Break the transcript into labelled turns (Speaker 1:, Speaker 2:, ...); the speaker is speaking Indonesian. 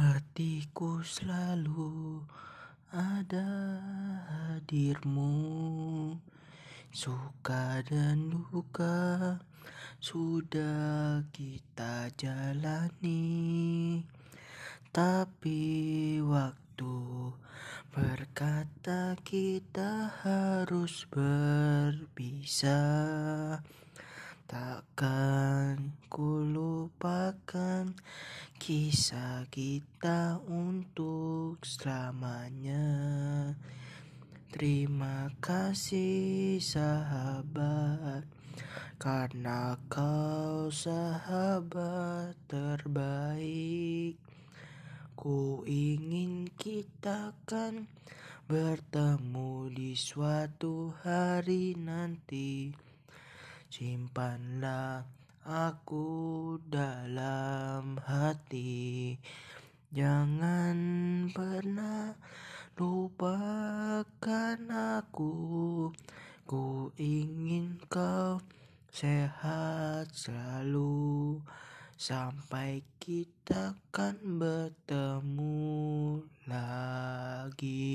Speaker 1: Hatiku selalu ada hadirmu. Suka dan duka sudah kita jalani. Tapi waktu berkata kita harus berpisah Takkan ku lupakan kisah kita untuk selamanya. Terima kasih sahabat Karena kau sahabat terbaik. Ku ingin kita kan bertemu di suatu hari nanti Simpanlah aku dalam hati. Jangan pernah lupakan aku. Ku ingin kau sehat selalu. Sampai kita kan bertemu lagi